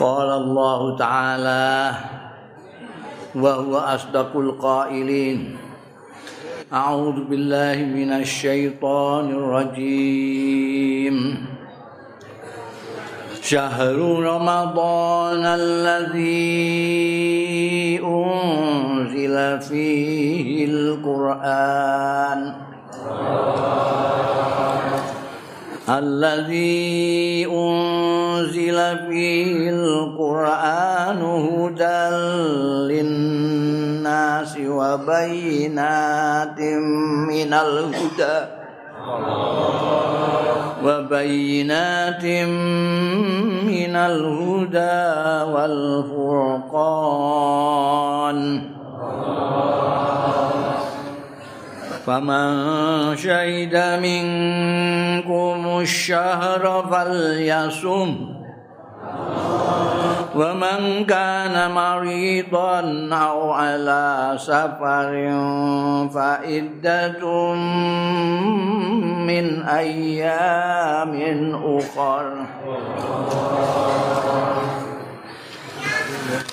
قال الله تعالى وهو أصدق القائلين. أعوذ بالله من الشيطان الرجيم. شهر رمضان الذي أنزل فيه القرآن. الذي أنزل فيه القرآن هدى للناس وبينات من الهدى. وبينات من الهدى والفرقان. فمن شهد منكم الشهر فليصم. ومن كان مريضا أو على سفر فعدة من أيام أخر.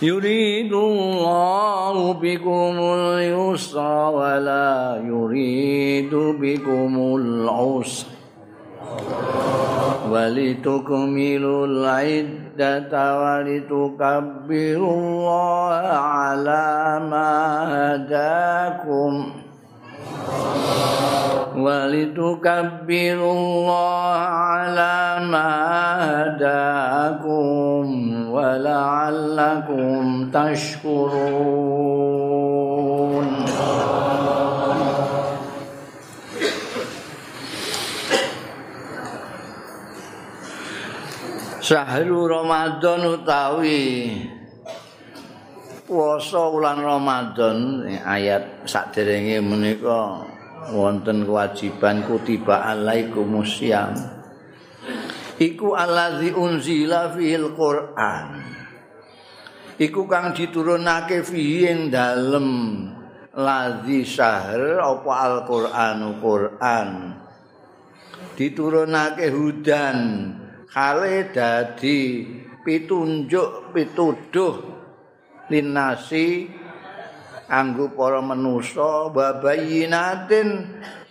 يريد الله بكم اليسر ولا يريد بكم العسر ولتكملوا العدة ولتكبروا الله على ما هداكم ولتكبروا الله على ما هداكم ولعلكم تشكرون Syahrul Ramadan utawi puasa bulan Ramadan ayat saderenge menika wonten kewajiban kutiba alaikumusiyam iku allazi unzila fil Qur'an. Iku kang diturunake fihi ing dalem lazi syahr apa Al-Qur'anu Qur'an. Diturunake hudan kale dadi pitunjuk pituduh linasi anggo para manusa babayinatin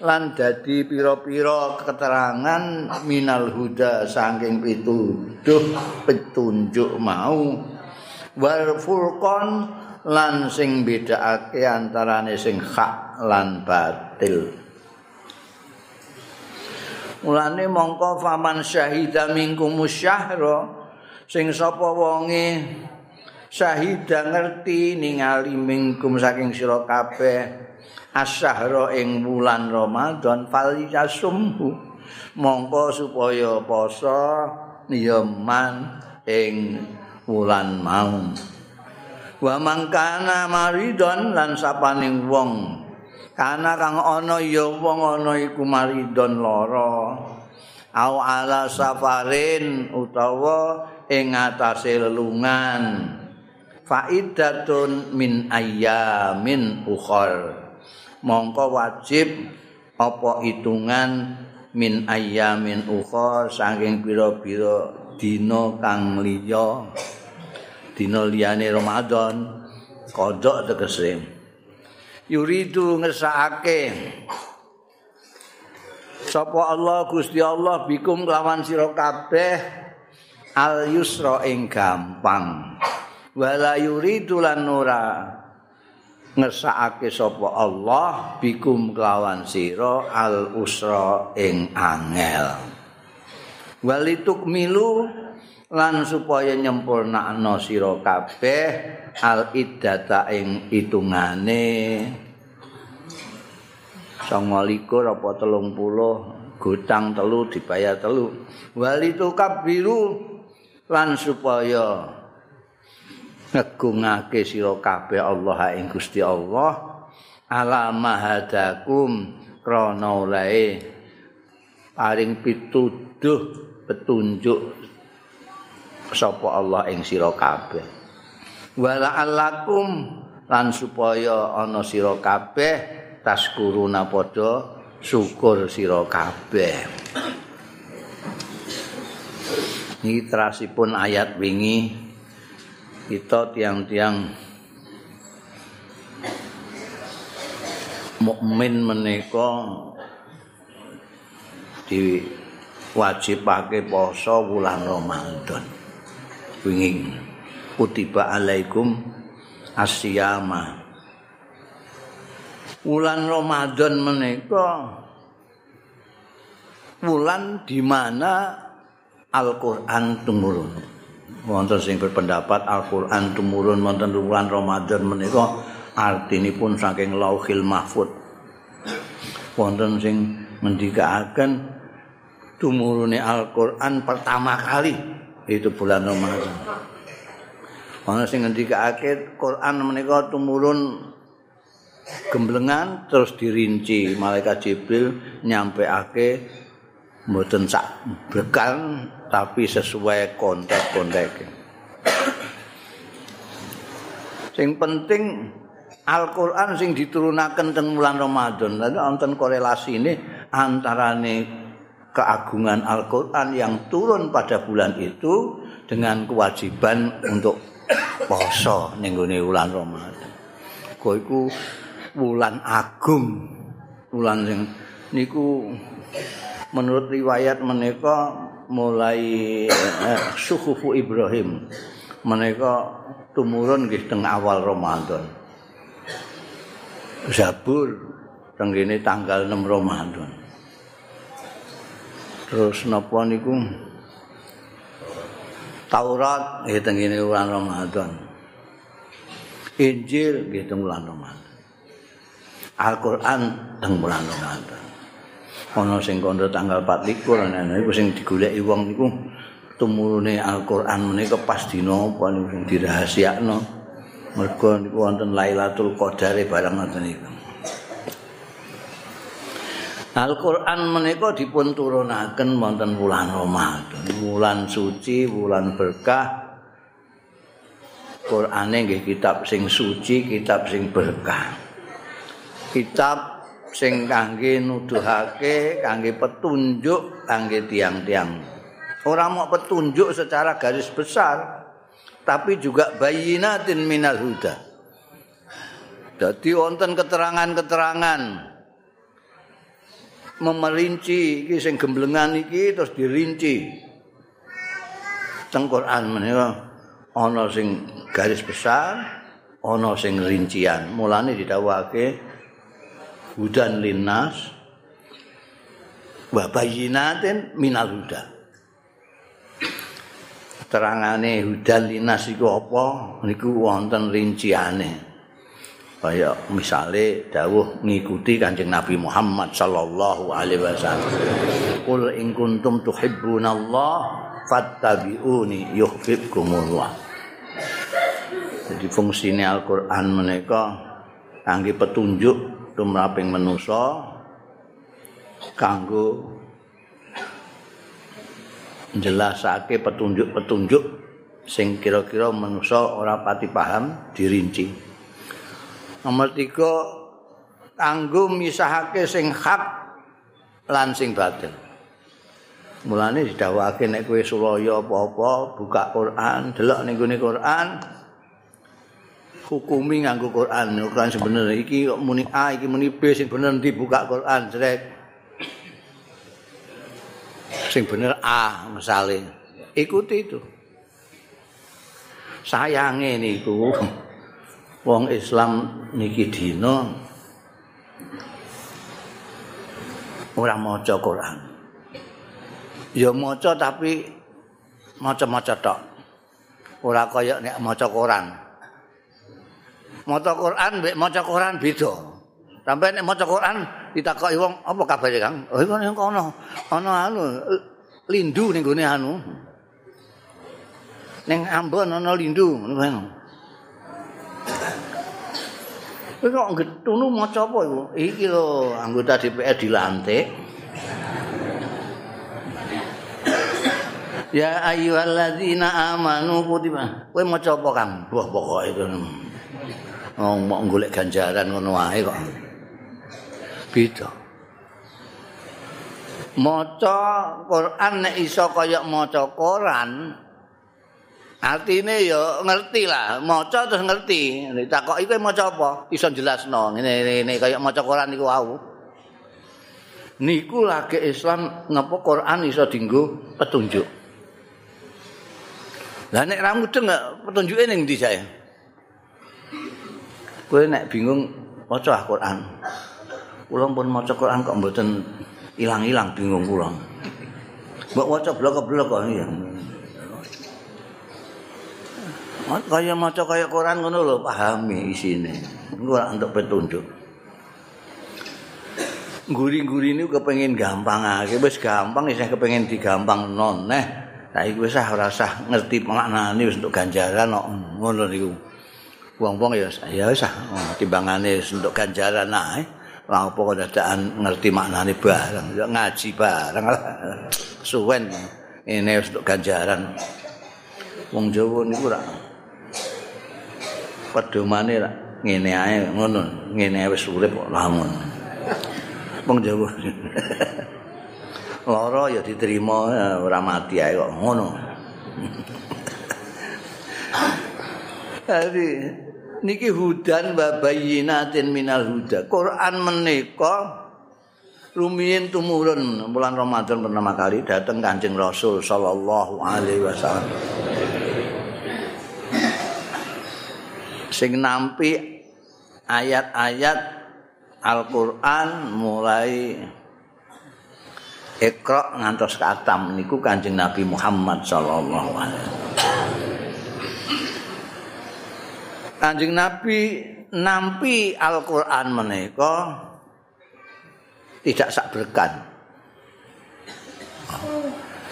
lan dadi pira-pira keterangan minal huda saking pituduh petunjuk mau. Wal furqan lan sing bedakake antarane sing hak lan batil. Mulane mongko faman syahida minkum syahra sing sapa wonge syahida ngerti ningali minkum saking sira kabeh asyahra ing wulan Ramadan falyasumhu. Mongko supaya poso niyaman ing wulan mau. Wa mangkana maridon lan sapaning wong. Kana kang ana ya wong ana iku maridon lara. Au ala safarin utawa ing atase lelungan faidatun min ayyamin ukhar. Mongko wajib apa hitungan min ayyamin ukhar saking pira-pira dina kang liya. Dina liyane Ramadan kodok tegese. Yuridu ngersakake sapa Allah Gusti Allah bikum lawan sira kabeh al yusra ing gampang wala yuridu lan ora ngersakake sapa Allah bikum kelawan sira al usra ing angel. Walituk milu lan supaya nyempurnakno sira kabeh al iddata ing hitungane. 29 apa 30 gutang telu dibayar telu. Wali kabiru lan supaya ngegungake sira kabeh Allah ing Gusti Allah. Ala mahadakum krana olae paring pituduh petunjuk sapa Allah ing sira kabeh. Wala alakum lan supaya ana sira kabeh taskuruna padha syukur sira kabeh. Ini terasipun ayat wingi kita tiang-tiang mukmin menika diwajibake poso wulan Ramadan. Wingi kutiba alaikum asyama. Wulan Ramadan menika wulan di mana Al-Qur'an tumurun. Wonten sing berpendapat Al-Qur'an tumurun wonten wulan Ramadan menika artinipun saking Lauhil Mahfud. Wonten sing ngendikaaken tumurune Al-Qur'an pertama kali itu bulan Ramadan. Ana sing ngendikake Quran menika tumurun gemblengan terus dirinci malaikat Jibril nyampeake mboten sak bekal tapi sesuai kontek-kontek. Sing penting Al-Qur'an sing diturunaken teng bulan Ramadan. Lan wonten korelasi ini antarane keagungan Al-Qur'an yang turun pada bulan itu dengan kewajiban untuk poso ning gone bulan Ramadan. Kok iku bulan agung. Bulan sing niku menurut riwayat menika mulai eh, suhufu Ibrahim menika tumurun nggih teng awal Ramadan. Zabur tenggene tanggal 6 Ramadan. Terus napa niku? Taurat nggih tenggene bulan Ramadan. Injil nggih teng bulan Ramadan. Al-Qur'an teng bulan Ramadan. Ana sing kandha tanggal 24 ana iku sing digoleki wong niku tumurune Al-Qur'an menika pas dina apa niku sing dirahasiakno. mergo niku wonten Lailatul Qadar barang ngoten niku. Al-Qur'an menika dipun turunaken wonten wulan Ramadan, wulan suci, wulan berkah. Qur'ane nggih kitab sing suci, kitab sing berkah. Kitab sing kangge nuduhake, kangge petunjuk kangge tiang-tiang. Ora mau petunjuk secara garis besar, tapi juga bayinatin minal huda. Jadi wonten keterangan-keterangan memerinci iki sing gemblengan iki terus dirinci. Teng Quran menika ana sing garis besar, ana sing rincian. Mulane didhawuhake hudan linnas. Wa bayinatin minal huda. terangane hudan linas iku apa? Niku wonten rinciane. Kaya misale dawuh ngikuti Kanjeng Nabi Muhammad sallallahu alaihi wasallam. Qul in kuntum tuhibbunallah fattabi'uni yuhibbukumullah. Jadi fungsine Al-Qur'an menika kangge petunjuk tumraping manusa kanggo njelasake petunjuk-petunjuk sing kira-kira manusa ora pati paham dirinci. Nomor tiga, kanggo misahake sing hak lan sing batil. Mulane didhawuhake nek kowe sulaya apa-apa buka Quran, delok ning Quran, hukumi nganggo Quran. Quran sebenarnya iki muni A, iki muni B sing bener dibuka Quran, jrek. sing bener A misale ikuti itu. Sayange niku. Wong Islam niki dina ora maca Quran. Ya maca tapi maca-maca tok. Ora kaya nek maca Quran maca Quran mek maca Quran beda sampai nek maca Quran ditakoki wong apa kabare Kang? Oh iku nang kono. Ana anu lindu ning gone anu. Ning Ambon ana lindu ngono. Kowe kok getunu maca apa iku? Iki lho anggota DPR dilantik. Ya ayyuhalladzina amanu kutiba. Kowe maca apa Kang? Wah pokoke itu. Oh, mau golek ganjaran ngono wae kok. beda. Maca Quran nek iso kaya maca Quran Artine ya ngerti lah, maca terus ngerti. Ditakoki kowe maca apa? Iso jelasno. Ngene ngene kaya maca Quran niku wau. Niku lagi Islam ngapa Quran iso dienggo petunjuk. Lah nek ra mudeng petunjuke ning ndi saya? Kowe nek bingung maca Al-Qur'an. Kula pun maca Quran kok mboten ilang-ilang bingung kula. Mbok waca blok-blok kok ya. kaya maca kaya Quran ngono lho pahami isine. Engko ora entuk petunjuk. Guri-guri ini kepengen gampang aja, wis gampang ya saya kepengen digampang non neh. Nah, iku wis ora usah ngerti maknane wis untuk ganjaran kok ngono niku. Wong-wong ya ya wis oh, timbangane untuk ganjaran ae. Lah apa dadakan ngerti maknane bareng, ya ngaji bareng. Suwen ini untuk ganjaran. Wong Jawa niku ora pedomane ra ngene ae ngono. Ngene wis urip kok lamun. Wong Jawa. Lara ya diterima ora mati ae kok ngono. Jadi niki hudan wa bayyinatin minal huda. Quran menika rumiyin tumurun bulan Ramadan pertama kali datang Kanjeng Rasul sallallahu alaihi wasallam. sing nampi ayat-ayat Al-Qur'an mulai Iqra ngantos katam niku Kanjeng Nabi Muhammad sallallahu alaihi Kanjeng Nabi nampi Al-Qur'an menika tidak sak berkan.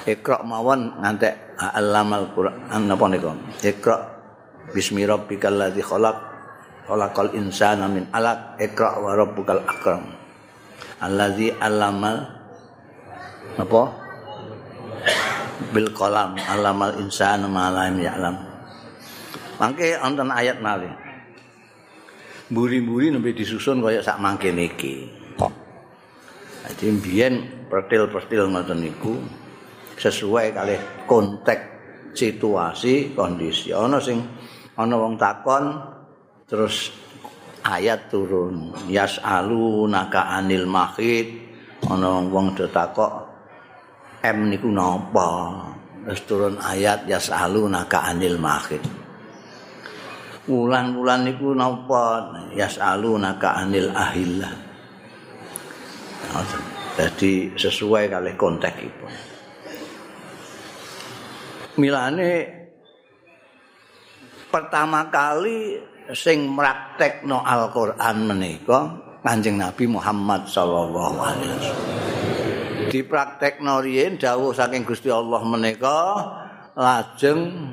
Iqra mawon ngantek alamal Qur'an napa niku? Iqra Bismi rabbikal ladzi khalaq khalaqal insana min alaq iqra wa rabbukal akram allazi allamal apa bil qalam allamal insana ma lam ya'lam mangke wonten ayat malih mburi-mburi nembe disusun kaya sak mangke niki Jadi mbiyen pertil-pertil ngoten niku sesuai kali konteks situasi kondisi. Ana sing ana wong takon terus ayat turun yasalu naka anil mahid. Ana wong do takok em niku napa? Terus turun ayat yasalu naka anil mahid wulan-wulan niku napa? Yasalu naka anil ahillah. Jadi sesuai kali konteks itu milane pertama kali sing praktekno Al-Qur'an menika Kanjeng Nabi Muhammad sallallahu alaihi wasallam. Dipraktekno riyen dawuh saking Gusti Allah menika lajeng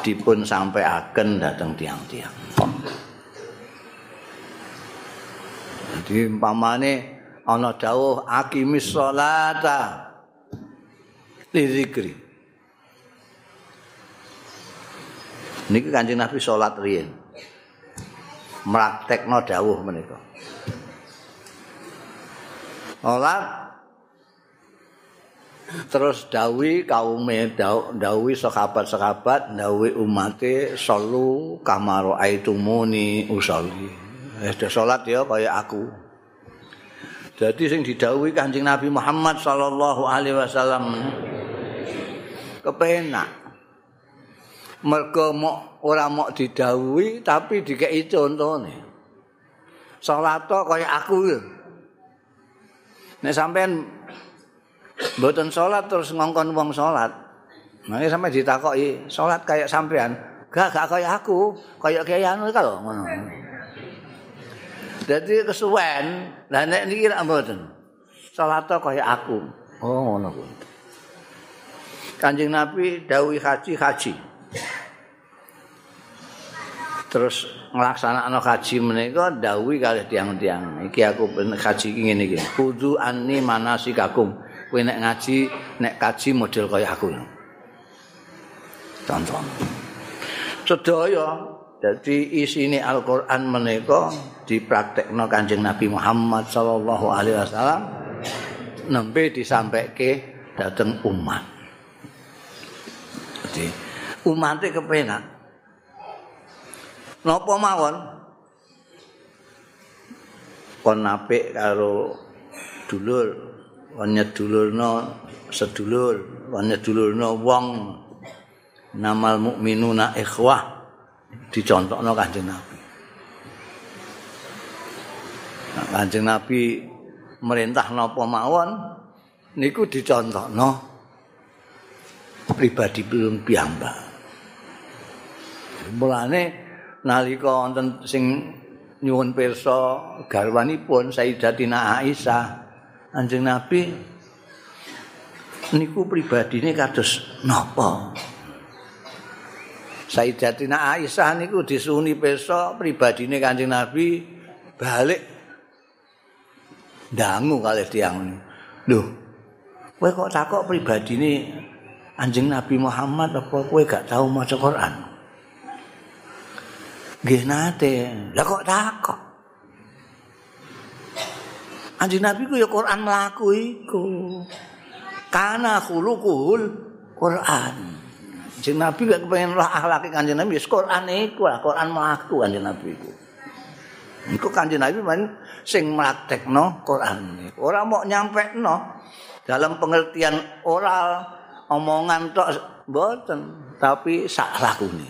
dipun sampaiaken dhateng tiang-tiang. Jadi umpamane ana dawuh aqimis sholata li zikri. niki Kanjeng Nabi salat riyen. Mraktekno dawuh menika. Salat terus dawi kaume dawi sahabat-sahabat dawi umate salu kamaro aitumuni usolli. Wis salat ya kaya aku. Jadi sing didhawuhi Kanjeng Nabi Muhammad sallallahu alaihi wasallam kepenak mergo mok ora mok didhawuhi tapi dikeki contone. Salat kaya aku. Nek sampean mboten salat terus ngongkon wong salat. Nek sampe ditakoki salat kaya sampean, gak gak kaya aku, kaya kaya anu kalau ngono. Dadi kesuwen, lah nek niki ra mboten. Salat kaya aku. Oh ngono kuwi. Kanjeng Nabi dawuhi haji haji. terus nglaksanakno haji menika dawuhi kalih tiang-tiang iki aku haji iki ngene iki kudu anni manasikakum kowe nek ngaji nek kaji model kaya aku contoh sedaya dadi isine Al-Qur'an menika dipraktekno Kanjeng Nabi Muhammad sallallahu alaihi wasallam nembe disampaike dhateng umat. Jadi umate kepenak. Napa mawon? Kon apik karo dulur, kon nyedulurno sedulur, kon nyedulurno wong namal mukminuna ikhwah dicontohno Kanjeng Nabi. Nah, Kanjeng Nabi merintah napa mawon niku dicontohno pribadi belum piyambak. Mulane nalika wonten sing nyuwun pirsa garwanipun Sayyidatina Aisyah Anjing Nabi niku pribadine kados napa? Sayyidatina Aisyah niku disuni pirsa pribadine Kanjeng Nabi balik dangu kalih tiyang. Lho, kowe kok takok pribadine Anjing Nabi Muhammad apa kowe gak tahu maca Quran? Nggih nate. Lah kok takok? Anjing Nabi ku ya Quran mlaku iku. Kana khuluquhul Quran. Anjing Nabi gak kepengen lah akhlak Kanjeng Nabi wis Quran iku lah Quran mlaku Anjing Nabi iku. Iku Kanjeng Nabi man sing mlaktekno Quran. Ora mau nyampe no dalam pengertian oral omongan tok mboten, tapi sak lakune.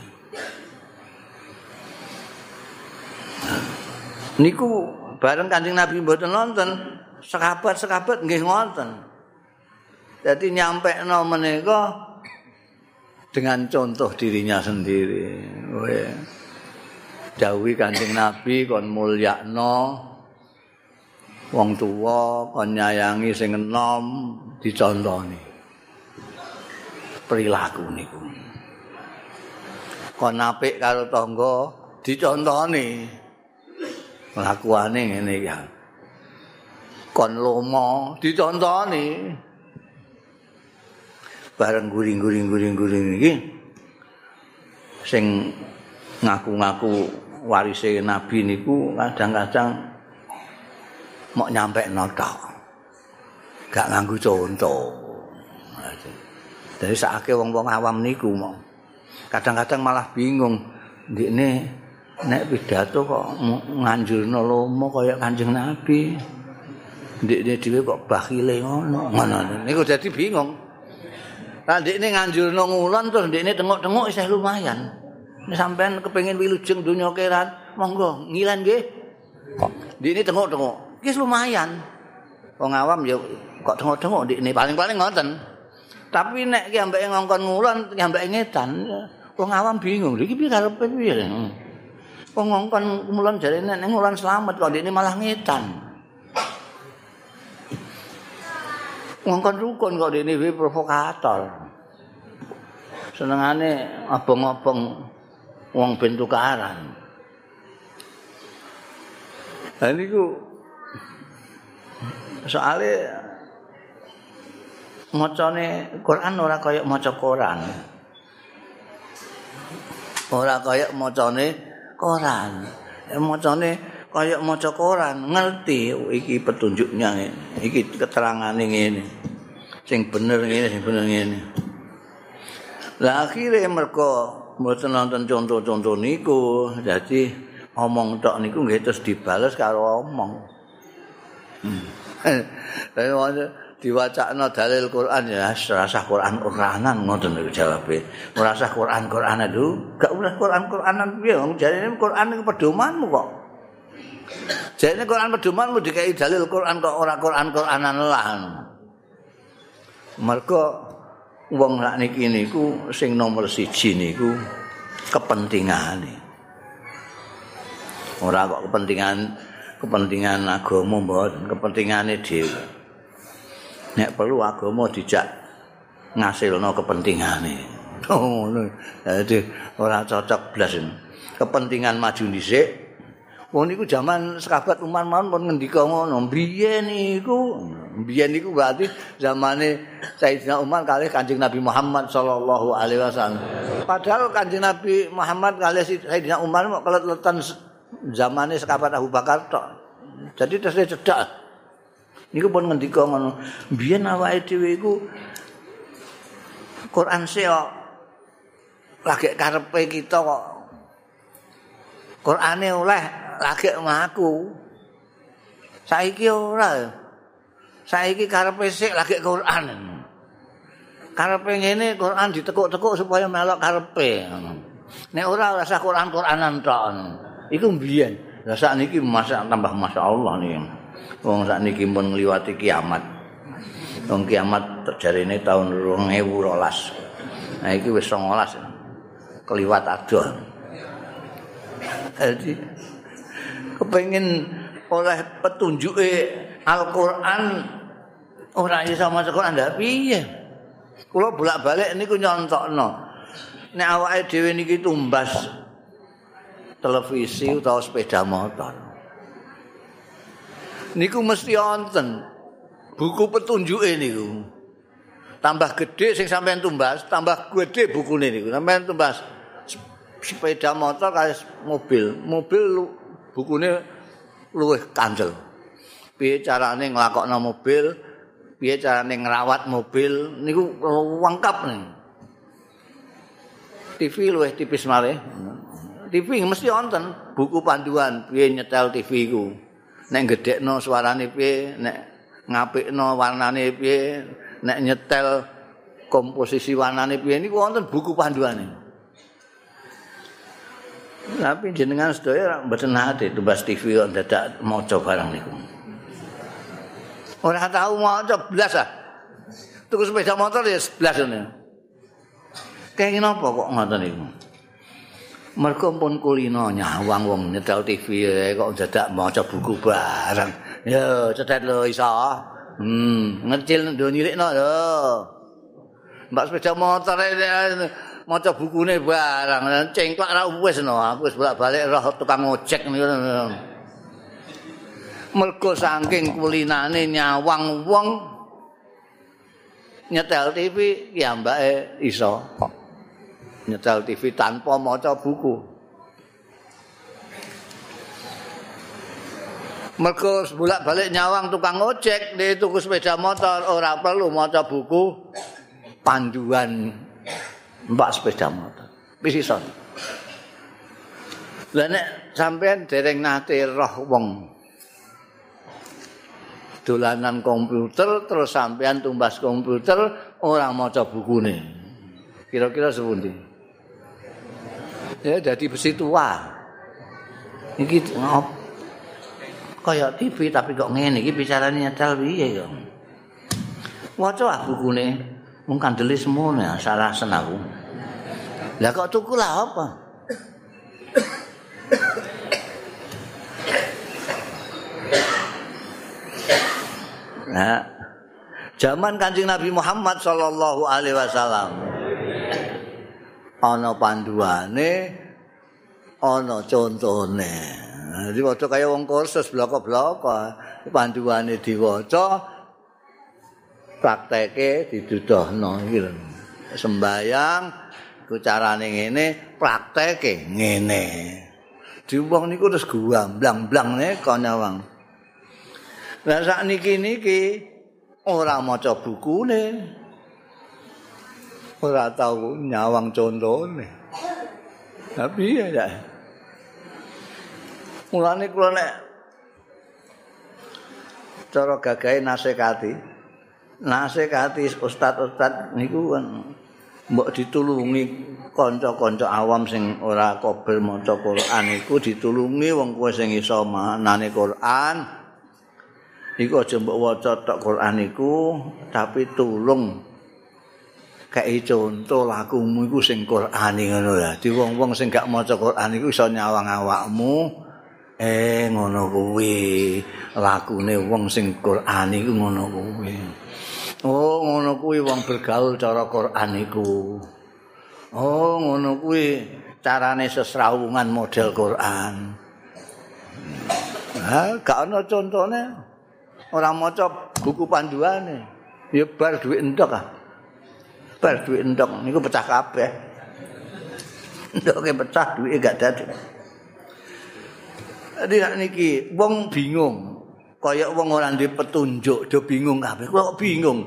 Niku bareng Kanjeng Nabi mboten nonton, sekabat-sekabat nggih ngonten. Jadi nyampe no menika dengan contoh dirinya sendiri. Dawi Kanjeng Nabi kon mulyakno wong tuwa kon nyayangi sing enom dicontoni. perilaku niku. Kon apik karo tangga dicontoni. Lakuane ngene ya. Kon lomo dicontoni. Bareng guring-guring-guring-guring iki sing ngaku-ngaku warise nabi niku kadang-kadang mau nyampe notok gak nganggu contoh Dari sakake wong-wong awam niku mau. Kadang-kadang malah bingung. Ndikne nek pidato kok nganjurno lomo kaya Kanjeng Nabi. Ndikne dhewe kok bakhile ngono. Ngono. Niku dadi bingung. Lah ndikne nganjurno ngulon terus ndikne tengok-tengok isih lumayan. Nek sampean kepengin wilujeng donya keran, monggo ngilan nggih. Ndikne tengok-tengok. Wis lumayan. Wong awam ya kok tengok-tengok ndikne paling-paling ngoten. Tapi nek ki ambek ngongkon ngulon, ki ambek ngedan, wong awam bingung. Iki piye karepe piye? Wong ngongkon ngulon jare nek ngulon selamat kok ini malah ngedan. Ngongkon rukun kok ini wae provokator. Senengane abong-abong wong ben tukaran. Lah niku soalnya macane Quran ora kaya maca Quran. Ora kaya macane Ya macane kaya maca Quran, ngerti iki petunjuknya iki keterangane ngene. Sing bener ngene, sing bener ngene. Lah akhire mergo mboten nonton contoh-contoh niku, dadi omong tok niku nggih terus dibales karo omong. Hmm. diwacana dalil Quran ya serasa Quran Quranan ngoten niku jawabe. Merasa Quran Quranan lho, gak usah Quran Quranan piye wong jarene Quran niku pedomanmu kok. Jarene Quran pedomanmu dikai dalil Quran kok ora Quran Quranan lah. Mergo wong lak niki niku sing nomor siji niku kepentingane. Ora kok kepentingan kepentingan agama mboten, kepentingane dhewe. Nek perlu agama dijak ngasilno kepentingane. Oh ngono. Dadi ora cocok blas. Kepentingan maju dhisik. Wong niku zaman sahabat Umar mawon pun ngendika ngono. Biyen niku, biyen niku berarti zamane Sayyidina Umar kali Kanjeng Nabi Muhammad sallallahu alaihi wasallam. Padahal Kanjeng Nabi Muhammad kali Sayyidina Umar mau keleletan zamane sahabat Abu Bakar tok. Jadi terus cedak Niku pun ngendika ngono. Biyen awake dhewe iku Quran seo lagi karepe kita kok Qur'ane oleh lagi ngaku. Saiki ora. Saiki karepe sik lagi Qur'an. Karepe ngene Qur'an ditekuk-tekuk supaya melok karepe. Nek ora rasa Qur'an-Qur'anan tok. Iku mbiyen. Lah sakniki masa tambah masyaallah niki. Wong sakniki pun ngliwati kiamat. Wong kiamat terjarine tahun 2012. Nah iki wis 19. keliwat adoh. Jadi kepengin oleh petunjuk Al-Qur'an ora iso maca Qur'an ndak piye. Kula bolak-balik niku nyontokno. Nek awake dhewe niki tumbas televisi utawa sepeda motor. Niku mesti wonten buku petunjuke niku. tambah gede sing sampean tumbas, tambah gede bukune niku. Sampean tumbas sepeda motor kaya mobil. Mobil lu, bukune luwih kanjel. Piye carane nglakokno mobil? Piye carane ngrawat mobil? Niku lengkap nih. TV luwih tipis malih. TV mesti wonten buku panduan piye nyetel TV ku. Nek gedhekno suarane piye, nek ngapikno warnane piye, nek nyetel komposisi warnane piye niku wonten buku panduane. Tapi jenengan sedaya mboten nate tumbas TV kok dadak maca barang niku. Ora tahu maca blas ah. Tuku sepeda motor ya blas ngene. Kayak napa kok ngoten niku? Mergo pun kulino nyawang wong nyetel TV kok dadak maca buku barang. Ya, cedhek lho iso. Hmm, ngecil ndo nyirikno lho. Mbak sepeda motor maca bukune barang cengklak ra wis no aku wis bolak-balik roh tukang ojek niku. Mergo saking kulinane nyawang wong nyetel TV ya mbake iso. Nyetel TV tanpa maca buku. Mergo bolak-balik nyawang tukang ojek di tuku sepeda motor ora perlu maca buku panduan mbak sepeda motor. Wis iso. Lah nek sampean dereng nate roh wong dolanan komputer terus sampean tumbas komputer ora maca bukune. Kira-kira sepundi? Ya jadi besi tua. Iki ngop kaya TV tapi kok ngene iki bicarane nyetel piye yo. Waca ah bukune mung kandele semono ya salah aku. Lah kok tuku lah apa? Nah, zaman Kanjeng Nabi Muhammad sallallahu alaihi wasallam ana panduane ana contone. diwaca kaya wong kursus bloko-bloko panduane diwaca prakteke didudohno sembayang ku carane ngene prakteke ngene. Di wong niku terus guamblang-blang ne konyawang lah sak niki niki ora maca bukune ora tau nyawang contone tapi ya Mulane kula nek cara gagahe nasekati. Nasekati ustad-ustad niku kan mbok ditulungi kanca-kanca awam sing ora kobel maca Quran iku ditulungi wong kowe sing iso manane Quran. Iku aja mbok waca tok Quran iku tapi tulung kayak contoh lakumu iku sing Quran ngono ya. Di wong-wong sing gak maca Quran iku iso nyawang awakmu. Eh ngono kuwi lakune wong sing Quran iku ngono kuwi. Oh ngono kuwi wong bergaul cara Quran iku. Oh ngono kuwi carane sesrawungan model Quran. Ha gak ana contone. Ora maca buku panduane. Ya bar duit entok ah. Bar duit entok niku pecah kabeh. Entoke pecah duit gak dadi. Jadi niki wong bingung. Kaya wong ora duwe petunjuk, do bingung kabeh. Kok bingung?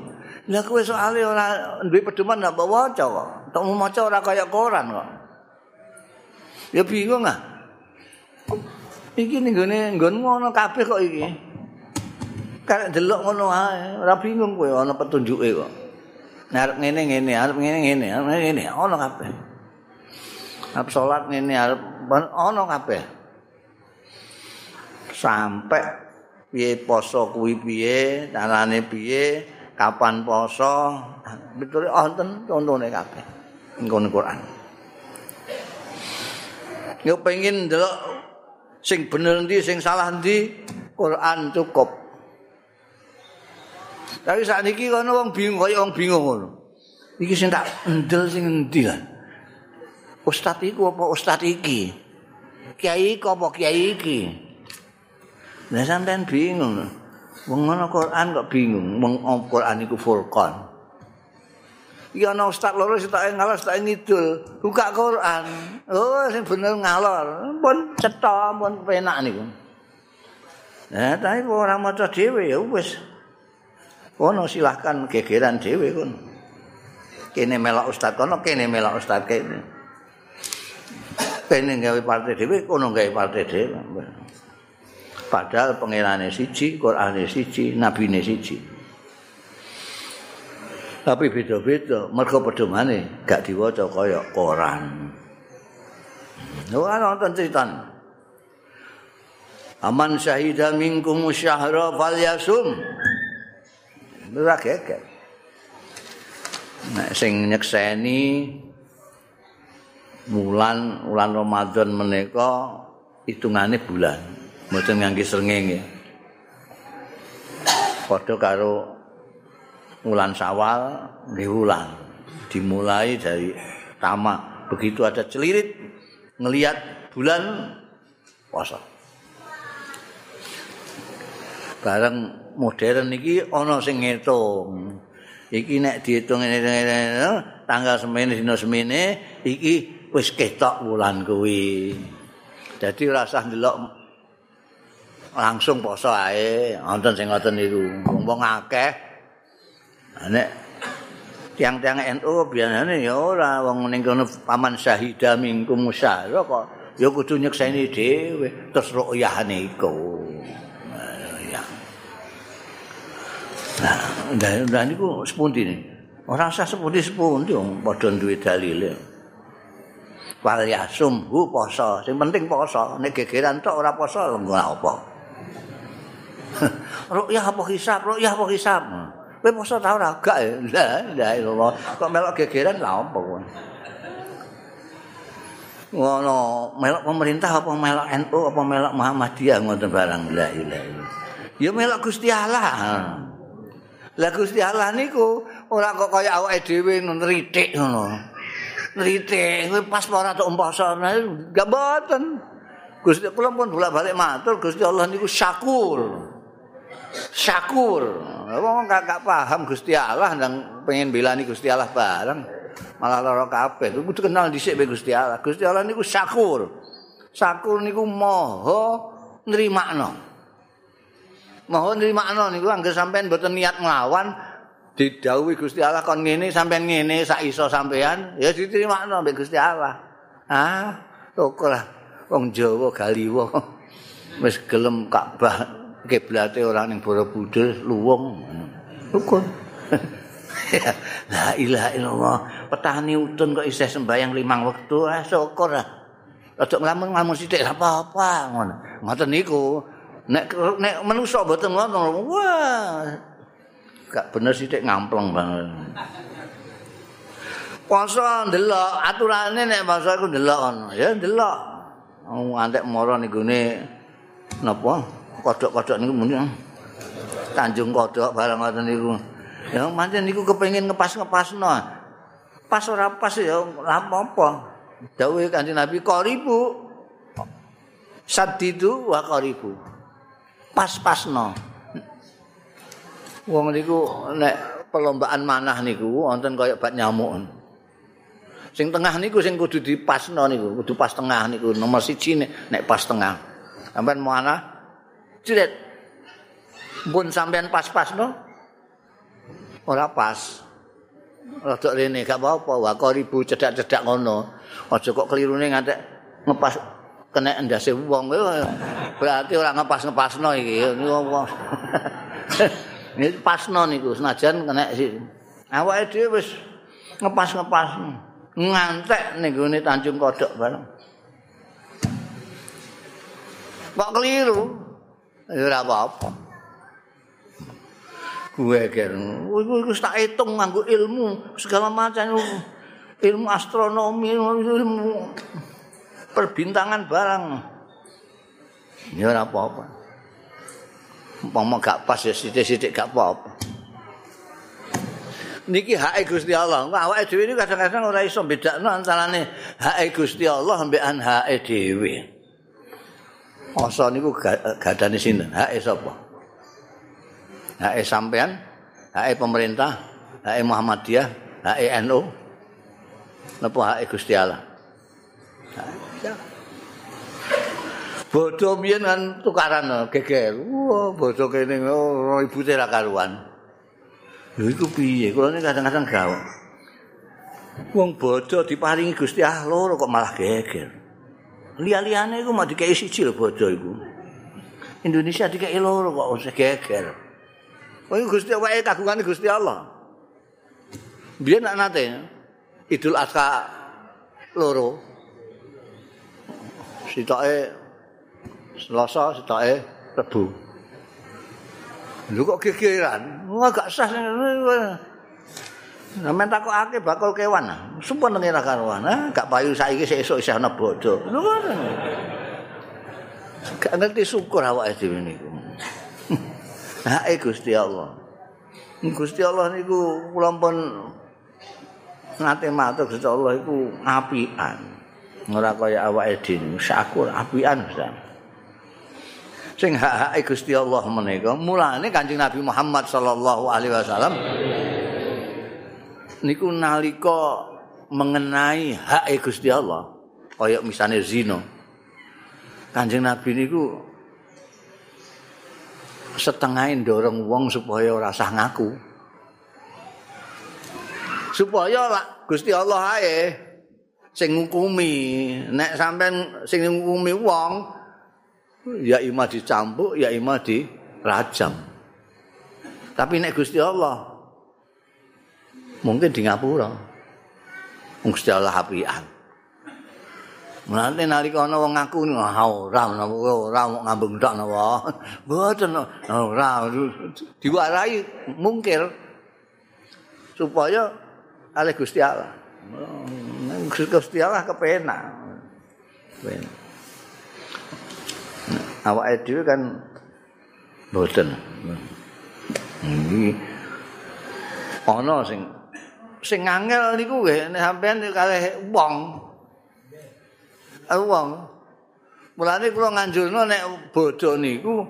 Lah kowe soalé ora duwe pedoman ndak waca kok. tok maca ora kaya koran kok. Ya bingung ah. Iki ning gone nggonmu ana kabeh kok iki. Karek delok ngono ae, ora bingung kowe ana petunjuke kok. Arep ngene ngene, arep ngene ngene, arep ngene ana kabeh. Arep salat ngene, arep ana kabeh. Sampai piye poso kuwi piye, carane piye, kapan poso, betul wonten contone kabeh. Nggon Quran. Yo pengen delok sing bener ndi sing salah ndi Quran cukup tapi saat ini kono wong bingung kaya wong bingung ngono iki sing tak endel sing endi lah ustaz iku apa ustaz iki kiai iku apa kiai iki Lah sampean bingung. Wong ngono Quran kok bingung. Wong Quran iku Furqan. Iki ana ustaz loro sing tak ngalor tak ngidul, buka Quran. Oh, sing bener ngalor. Pun cetha, pun penak niku. Nah, tapi ora maca dhewe ya wis. Kono silahkan gegeran dhewe kon. Kene melok ustaz kono, kene melok ustaz kene. Kene gawe partai dhewe, kono gawe partai dhewe. Padahal pengirane siji, Qur'ane siji, nabine siji. tapi beda-beda mergo pedomane gak diwaca kaya koran ora nonton ceritan aman syahida minkum syahra falyasum ora geger nek sing nyekseni bulan bulan Ramadan menika hitungane bulan mboten ngangge srengenge padha karo Wulan Sawal nggih wulan. Dimulai dari tama. Begitu ada celirit ngelihat bulan puasa. Bareng modern iki ana sing ngitung. Iki nek diitung tanggal semene dina semene iki wis ketok wulan kuwi. Dadi ora usah ndelok langsung poso ae, wonten sing ngoten niku. Wong akeh nek tiang-tiang NU biasane ya ora wong ning kono paman syahida mingkum musyara kok ya kudu nyekseni dhewe terus ru'yahane iku ya nah dan niku sepundi nih ora usah sepundi sepundi wong padha duwe dalile wal yasum poso sing penting poso nek gegeran tok ora poso lho apa ru'yah apa hisab ru'yah apa hisab Kowe poso ta ora? Gak ya. Lah, la Kok melok gegeran lha apa kowe? Ngono, melok pemerintah apa melok NU apa melok Muhammadiyah ngoten barang. La ilaha Ya melok Gusti Allah. Lah Gusti Allah niku ora kok kaya awake dhewe nritik ngono. Nritik kowe pas ora tok poso gak boten. Gusti kula pun bolak-balik matur Gusti Allah niku syakur. syakur. Wong gak, gak paham Gusti Allah dan pengen belani Gusti Allah bareng. Malah lara kabeh. Kudu kenal dhisik be Gusti Allah. Gusti Allah niku syakur. Syakur niku maha nrimakno. Maha nrimakno niku anggere sampean mboten niat nglawan didhawuhi Gusti Allah kon ngene sampean ngene sak iso sampean ya diterimakno mbek Gusti Allah. Ah, toko lah wong Jawa galiwo wis gelem Ka'bah kiblate ora ning Borobudur luwung. Rukun. La ilaha illallah. Petani utun kok isih sembayang limang wektu, ah syukur ah. Aja nglamun ngamun sithik apa-apa ngono. Ngoten niku. Nek nek manusa mboten ngono, wah. Gak bener sithik ngampleng banget. Poso ndelok aturane nek poso iku ndelok ngono, ya ndelok. Antek mara ning gone napa? kodok-kodok niku muni Tanjung Kodok barang ngoten niku. Ya pancen niku kepengin ngepas-ngepasno. Pas ora pas ya ora apa-apa. Dawuhe Kanjeng Nabi qaribu. Sadidu wa qaribu. Pas-pasno. Wong niku nek perlombaan manah niku wonten kaya bat nyamuk. Sing tengah niku sing kudu dipasno niku, kudu pas tengah niku nomor siji nek pas tengah. Sampeyan manah Cilet. Pun sampean pas-pas no. Ora pas. Rodok rene gak apa-apa, wa ribu cedak-cedak ngono. Aja kok kelirune ngantek ngepas kena endase wong berarti ora ngepas-ngepasno iki. Ini pasno niku senajan kena sih. Awake dhewe wis ngepas-ngepas ngantek ning gone Tanjung Kodok bareng. Kok keliru? Ya ora apa-apa. Gue kan, gue tak hitung nganggo ilmu segala macam ilmu astronomi, ilmu perbintangan barang. Ya ora apa-apa. Umpama gak pas ya sithik-sithik gak apa-apa. Niki hak Gusti Allah. Awake dhewe iki kadang-kadang ora iso bedakno antarane hak Gusti Allah ambek hak dhewe. Asa niku gadane sinten? Hak sapa? Hak sampean, hak pemerintah, hak Muhammadiyah, hak NU. Napa hak Gusti Allah? Bodoh biyen kan tukaran geger. Wah, bodoh kene oh, ibu teh karuan. Lho iku piye? Kula ini kadang-kadang gawok. Wong bodoh diparingi Gusti Allah loro kok malah geger. Liya-liyane iku mau dikei siji lho bodoh iku. Indonesia dikei loro kok usah geger. Wong Gusti wae kagungane Gusti Allah. Biyen nak nate Idul Adha loro. Sitoke Selasa, sitoke Rebu. Lho kok gegeran? Wah gak sah. Sampeyan takokake bakal kewan. Sumpah nang ira karuan. Gak payu saiki sesuk isih ana bodho. Lho Gak ngerti syukur awake dhewe niku. Hake Gusti Allah. Gusti Allah niku kula pun nate matur Gusti Allah iku apian. Ora kaya awake dhewe, syukur apian Ustaz. sing hak-hak Gusti Allah menika mulane Kanjeng Nabi Muhammad sallallahu alaihi wasallam niku nalika mengenai hak Gusti Allah kaya misalnya zina. Kanjeng Nabi niku setengah dorong wong supaya ora sah ngaku. Supaya lah Gusti Allah ae sing ngukumi. Nek sampean sing ngukumi wong ya ima dicambuk ya ima dirajam. Tapi nek Gusti Allah mungkin di ngapura. Gusti Allah apian. Nanti nalika ana wong ngaku ora ora mau ngambung tok napa. Mboten ora. Diwarai mungkir supaya ale Gusti Allah. Gusti Allah kepenak. Kepenak. awake dhewe kan boten. Iki ana sing sing angel niku nggih nek sampean kalih wong. Wong. Mulane kula nganjurno nek bodho niku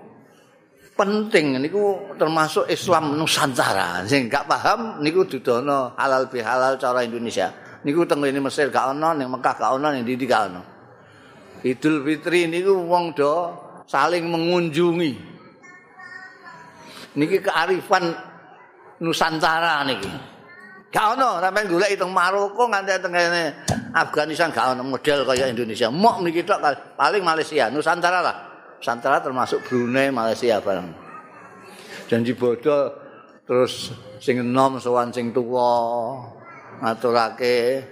penting niku termasuk Islam Nusantara. Sing gak paham niku dudono halal bihalal cara Indonesia. Niku teng ini Mesir gak ana, ning Mekah gak ana, ning ndi gak ana. Idul Fitri niku wong do saling mengunjungi. Niki kearifan Nusantara niki. Gak ono sampeyan golek teng Maroko nganti teng Afghanistan gak ono model kaya Indonesia. Mok niki tok paling Malaysia, Nusantara lah. Nusantara termasuk Brunei, Malaysia bareng. Janji bodoh terus sing enom sowan sing tuwa ngaturake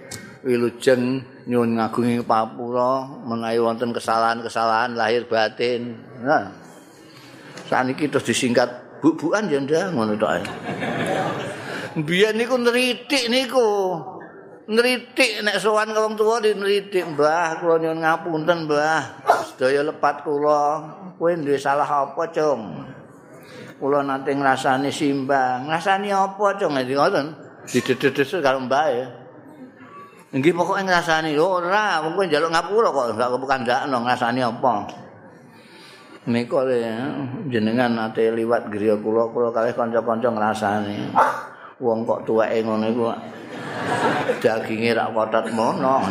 wilujeng nyuwun ngagungi papura menawi wonten kesalahan-kesalahan lahir batin. Nah. Saniki terus disingkat bu-buan ya ndak ngono tok. Biyen niku nritik niku. Nritik nek sowan wong tuwa nritik, Mbah, kula nyuwun ngapunten, Mbah. Sedaya lepat kula. Kowe duwe salah apa, Cung? Kula nate ngrasani simbang. Ngrasani apa, Cung? Ngoten. Didedes karo Mbah ya. Nggih pokoke ngrasani ora, wong kowe njaluk ngapura kok gak kepukandakno ngrasani apa. Le jenengan ate liwat griya kula kula kalih kanca-kanca ngrasani. Wong kok tuweke ngono iku daginge rak kotot mono.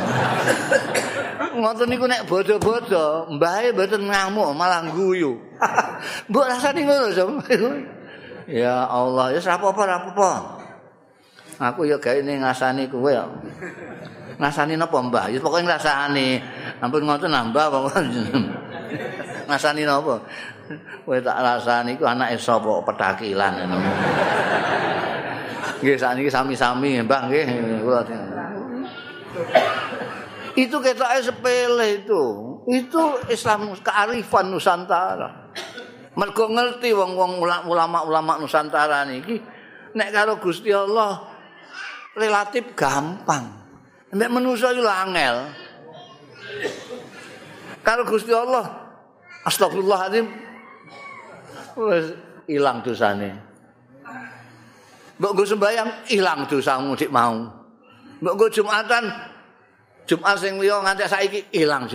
Ngoten niku nek bodho-bodho, mbahe mboten ngamuk malah guyu. Mbok rasani ngono, Ya Allah, ya ora apa-apa, ora apa-apa. Aku ya gawe ning ngasani kowe ya. Ngasani napa, Mbah? Ya pokoke ngrasani. Ampun ngoten nambah apa. ngasani napa? Kowe tak rasani iku anake sapa petakilan. Nggih sakniki sami-sami, Mbah nggih. Itu ketoknya sepele itu. Itu Islam kearifan Nusantara. Mergo ngerti wong-wong ulama-ulama Nusantara niki nek karo Gusti Allah relatif gampang. Nek manusa iku angel. Karo Gusti Allah astagfirullahalazim wis ilang dosane. Mbok go sembayang ilang dosamu dik mau. Mbok go Jumatan Jumat sing liya nganti saiki ilang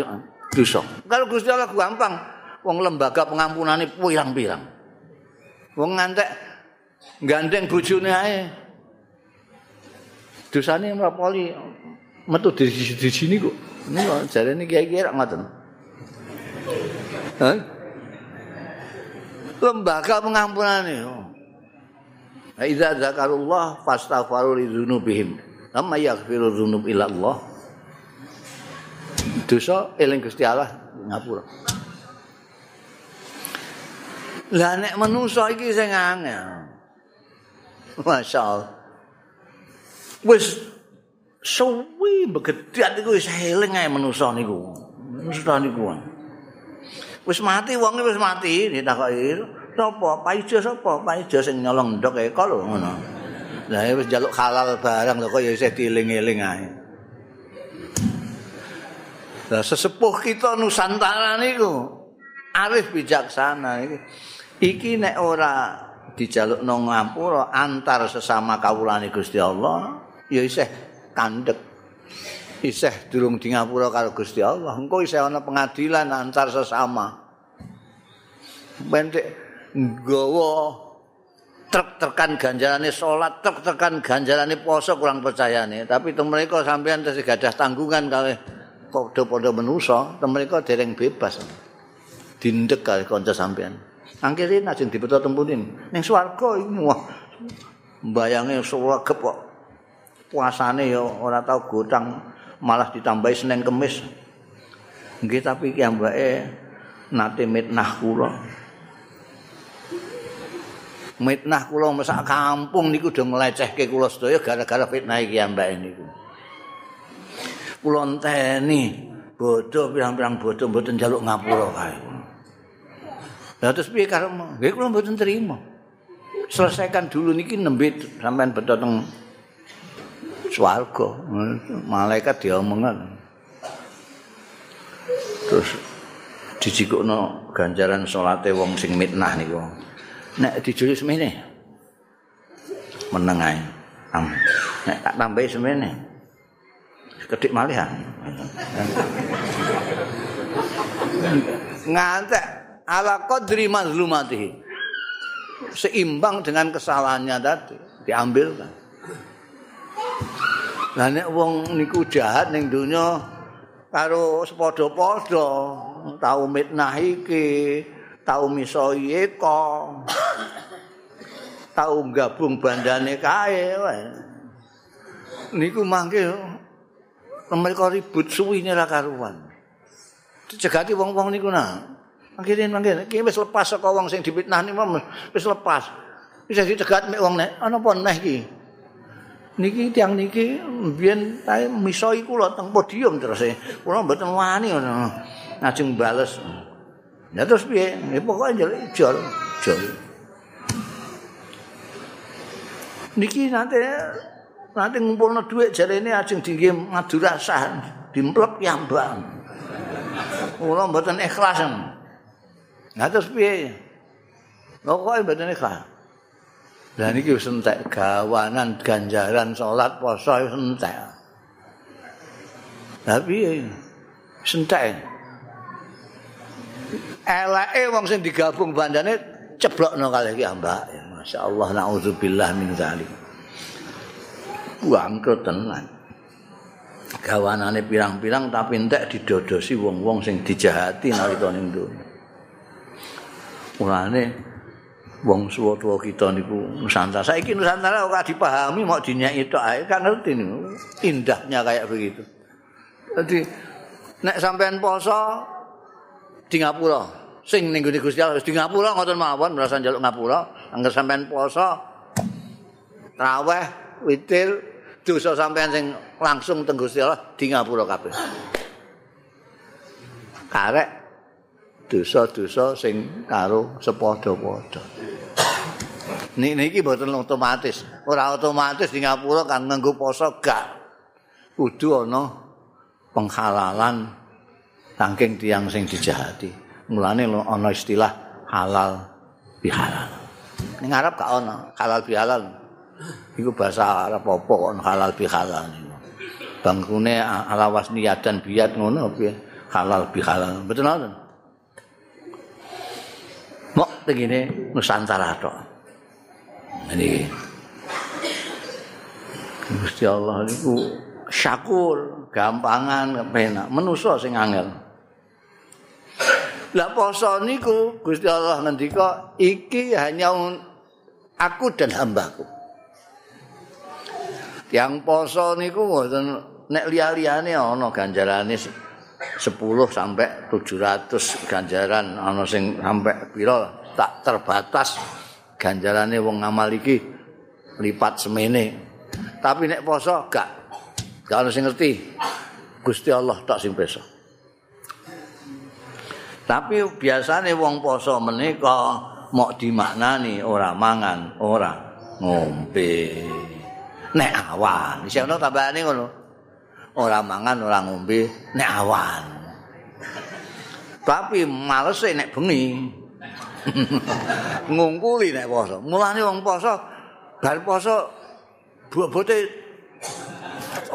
dosa. Karo Gusti Allah gampang. Wong lembaga pengampunane pirang-pirang. Wong ngantek gandeng bojone ae. Dosane mrapoli metu di, sini kok. Ini kok jare ini kiai-kiai rak ngoten. Hah? Lembaga pengampunan ini. Nah, idza zakarullah fastaghfiru li. Amma yaghfiru dzunub illa Allah. Dosa eling Gusti Allah ngapura. Lah nek manusa iki sing angel. Masyaallah. Wis suwi begedhat iku wis eling ae manusa niku. Manusa niku. Wis mati wong wis mati ditakoki. Sapa? Paijo sapa? Paijo sing nyolong ndok eko lho ngono. Lah wis njaluk halal barang lho kok ya isih dieling-eling ae. Lah sesepuh kita Nusantara niku arif bijaksana iki. Iki nek ora dijaluk nang ngapura antar sesama kawulane Gusti Allah ya isih kandhek. Isih durung di ngapura karo Gusti Allah. Engko isih ana pengadilan antar sesama. Bentek nggawa truk tekan ganjarane salat truk tekan ganjarane poso kurang percaya nih tapi itu mereka sampean terus gadah tanggungan kali padha-padha menusa itu mereka dereng bebas. Dindek kali kanca sampean akhirnya najeng dibeto tempunin ning swarga iki. Wah bayange kok puasane ya ora tau gotang malah ditambahi Senin Kemis. Nggih tapi ki ambake nate mitnah kula. Mitnah kula mesak kampung niku do nglecehke kula sedaya gara-gara fitnah iki ambake niku. Kula enteni bodho pirang-pirang bodho mboten njaluk ngapura kae. Lah terus piye karo nggih kula mboten terima. Selesaikan dulu niki nembe sampean beto teng swarga. Malaikat diomongan terus dijikukno ganjaran salate wong sing mitnah niku. Nek dijuli semene meneng ae. Nek tak tambahi semene kedik malih ngantek ala qadri mazlumatihi. Seimbang dengan kesalahannya tadi diambilkan Lah nek wong niku jahat ning donya karo sepadha-padha, tau mitnah iki, tau misoi eko. Tau gabung bandane kae wae. Niku mangke mereka ribut suwi ora karuan. Dicegati wong-wong niku nah. Mangkene mangkene iki wis lepas saka wong sing dipitnah niku wis lepas. Bisa dicegat mek wong nek ana apa neh iki? Niki tiang niki mbiyen tae misoi kula teng podium terus e. Kula mboten wani ngono. Lajeng bales. Ya terus piye? Ya pokoke njaluk ijol, ijol. Niki nanti nanti ngumpulno dhuwit jarene ajeng dingge ngadu rasa, dimplep yambang. Kula mboten ikhlas. Nah terus piye? Pokoke mboten ikhlas. Lah niki wis entek gawanan ganjaran salat poso wis entek. Tapi entek. Elake wong sing digabung bandane ceblokno kali iki ambak. Masyaallah naudzubillah min zalik. Bangkrut tenan. Gawanane pirang-pirang tapi entek didodosi wong-wong sing dijahati nalika ning donya. Mulane wong suwa-tuwa kita niku Nusantara. Saiki Nusantara ora dipahami mau dinyeki tok ae, kan ngerti niku. Indahnya kayak begitu. Jadi nek sampean poso di Ngapura, sing ning Gusti Allah di Ngapura ngoten mawon merasa njaluk Ngapura, angger sampean poso traweh witir dosa sampean sing langsung teng Gusti Allah di Ngapura kabeh. Karek dosa-dosa sing karo sepadha-padha. Nih niki mboten otomatis. Ora otomatis di ngapura kan nganggo poso gak. Kudu ana penghalalan saking tiang sing dijahati. Mulane ana istilah halal bihalal. Ning Arab gak ana halal bihalal. Iku bahasa Arab apa kok halal bihalal. Bangkune ala wasni dan biat ngono piye? Halal bihalal. Betul ngoten. Mok tegene Nusantara tok. Ini Gusti Allah niku syakur, gampangan, kepenak, menusa sing angel. Lah poso niku Gusti Allah ngendika iki hanya aku dan hambaku. Yang poso niku mboten nek liya-liyane ana ganjarane 10 sampai 700 ganjaran ana sing sampai pira tak terbatas ganjarane wong ngamal iki lipat semene. Tapi nek poso gak gak ono sing ngerti. Gusti Allah tak sing peso. Tapi biasane wong poso menika mok dimaknani ora mangan, ora ngombe. Nek awan, isih ono tambahane ngono. Ora mangan, ora ngombe nek awan. Tapi males nek bengi. ngungkuli nek poso. Mulane wong poso bar poso bobote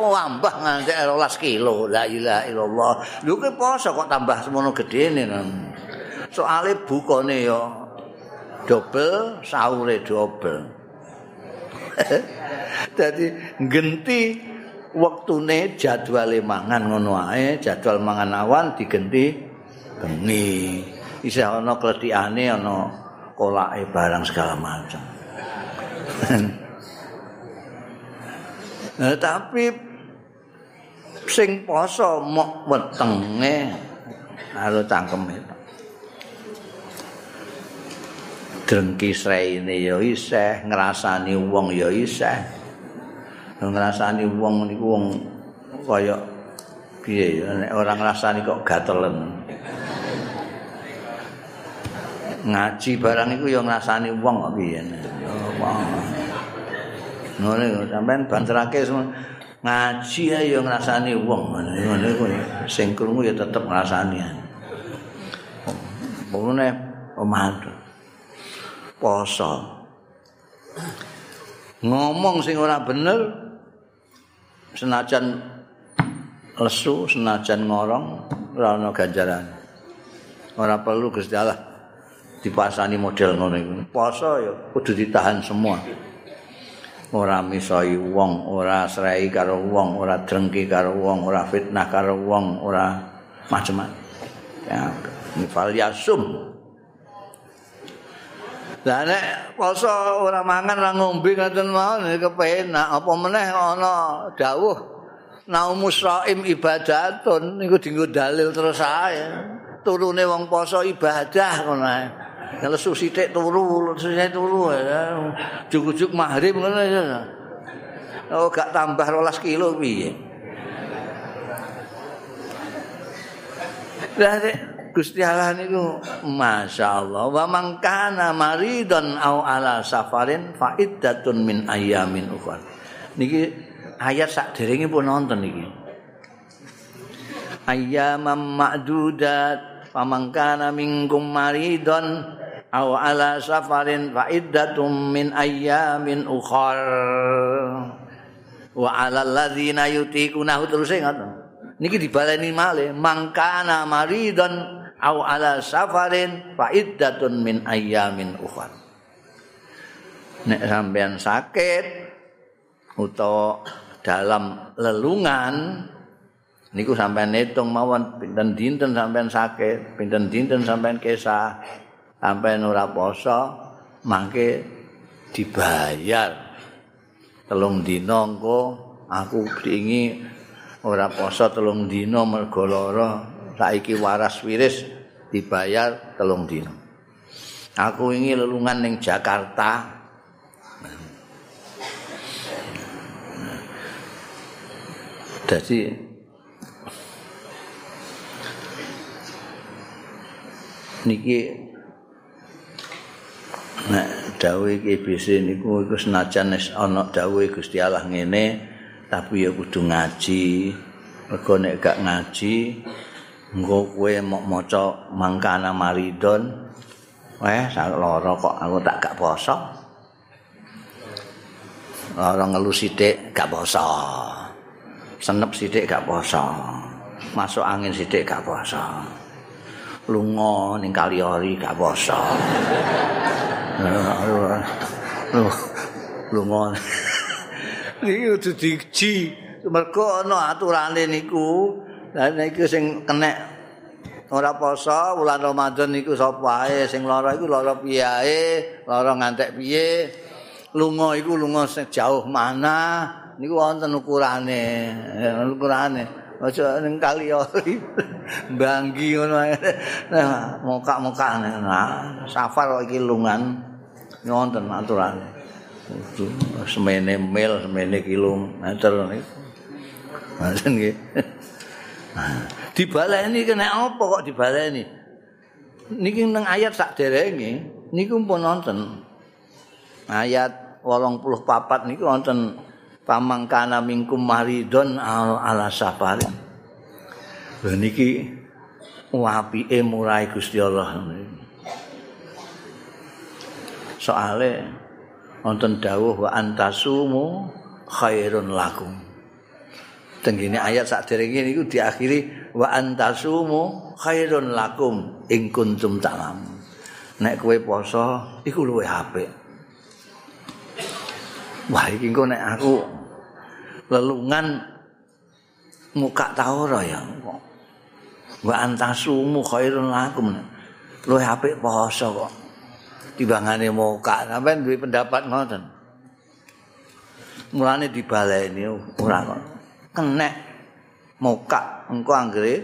oh ambah nganti 12 kilo. La ilaha illallah. Lho ki poso kok tambah semono gedene. Soale bukane ya double, sahure double. Dadi genti wektune jadwale mangan ngono ae, jadwal mangan awan digenti bengi. Isih ana kledhikane ana kolake barang segala macam. nah, tapi sing poso mok wetenge karo cangkeme. Drengki sreine ya isih, ngrasani wong ya isih. Ngrasani wong niku wong kaya piye ya nek ora ngrasani kok gatelen. Ngaji barang iku ya ngrasani wong kok piye. Ngono sampean banterake ngaji ya ngrasani wong ngono iku sing krungu ya tetep ngrasani. Pokoknya pemandu poso. Ngomong sing ora bener senajan lesu senajan ngorong ora ana ganjaran. Ora perlu Gusti Allah dipasani model ngono iku. Poso ya kudu ditahan semua. Ora misoi wong, ora srei karo wong, ora drengki karo wong, ora fitnah karo wong, ora macam-macam. Ya, nifal yasum. Lah nek poso ora mangan ora ngombe ngoten mawon kepenak apa meneh ana dawuh naumus saim ibadatun niku dienggo dalil terus ae turune wong poso ibadah ngono ae Kalau susi tek turu, susi turu Juk-juk maghrib ngono ya. Oh gak tambah 12 kilo piye. Lah Gusti Allah niku masyaallah wa man kana maridan au ala safarin fa iddatun min ayamin ukhra. Niki ayat sak pun nonton niki. Ayyamam ma'dudat pamangkana minkum maridon aw ala safarin fa iddatum min ayyamin ukhar. Wa ala alladzina yutiquna terus ngoten niki dibaleni malih mangkana maridon aw ala safarin fa iddatun min ayyamin ukhar. Nek sampean sakit utawa dalam lelungan niku sampean hitung mawon pinten dinten sampean sakit pinten dinten sampean kesah sampai ora poso mangke dibayar. Telung dina engko aku diingi ora poso telung dina mergo lara saiki waras wiris dibayar telung dina. Aku ingin lelungan ning Jakarta. Jadi niki. Nek dawuh bisa niku iku senajan ana dawuh Gusti Allah ngene tapi ya kudu ngaji. Mergo nek gak ngaji engko kowe mok maca mangkana maridon. Weh sak lara kok aku tak gak poso. Lara ngelu sithik gak poso. Senep sithik gak poso. Masuk angin sithik gak poso lunga ning kaliori gak poso. Lunga. Iki kudu diji. Mergo ana aturane niku. Lah niku sing kenek ora poso wulan Ramadan niku sapa ae sing lara iku lara piye, lara ngantek piye. Lunga iku lunga sejauh mana niku wonten ukurane. Ukurane. Aja ning kali banggi ngono nah mokak-mokak nah safar iki lungan. Ngonten aturan semene mil semene kilometer niku dibaleni kena apa kok dibaleni? Niki nang ayat sak derenge niku pun nonton ayat 84 niku wonten pamangkana mingkum maridon ala safarin. Lha niki apike murai Gusti Allah. Soale wonten dawuh wa antasumu khairun lakum. Tenggene ayat sakderenge niku diakhiri wa antasumu khairun lakum ing kuntum ta'lam. Nek kowe poso iku luwih apik. Wah iki engko nek aku lelungan muka ta ora ya. Wa antasumu khairun lakum. Luwe apik poso kok. Timbangane muka sampean duwe pendapat ngoten. Mulane dibaleni ora kok. Kenek muka engko anggere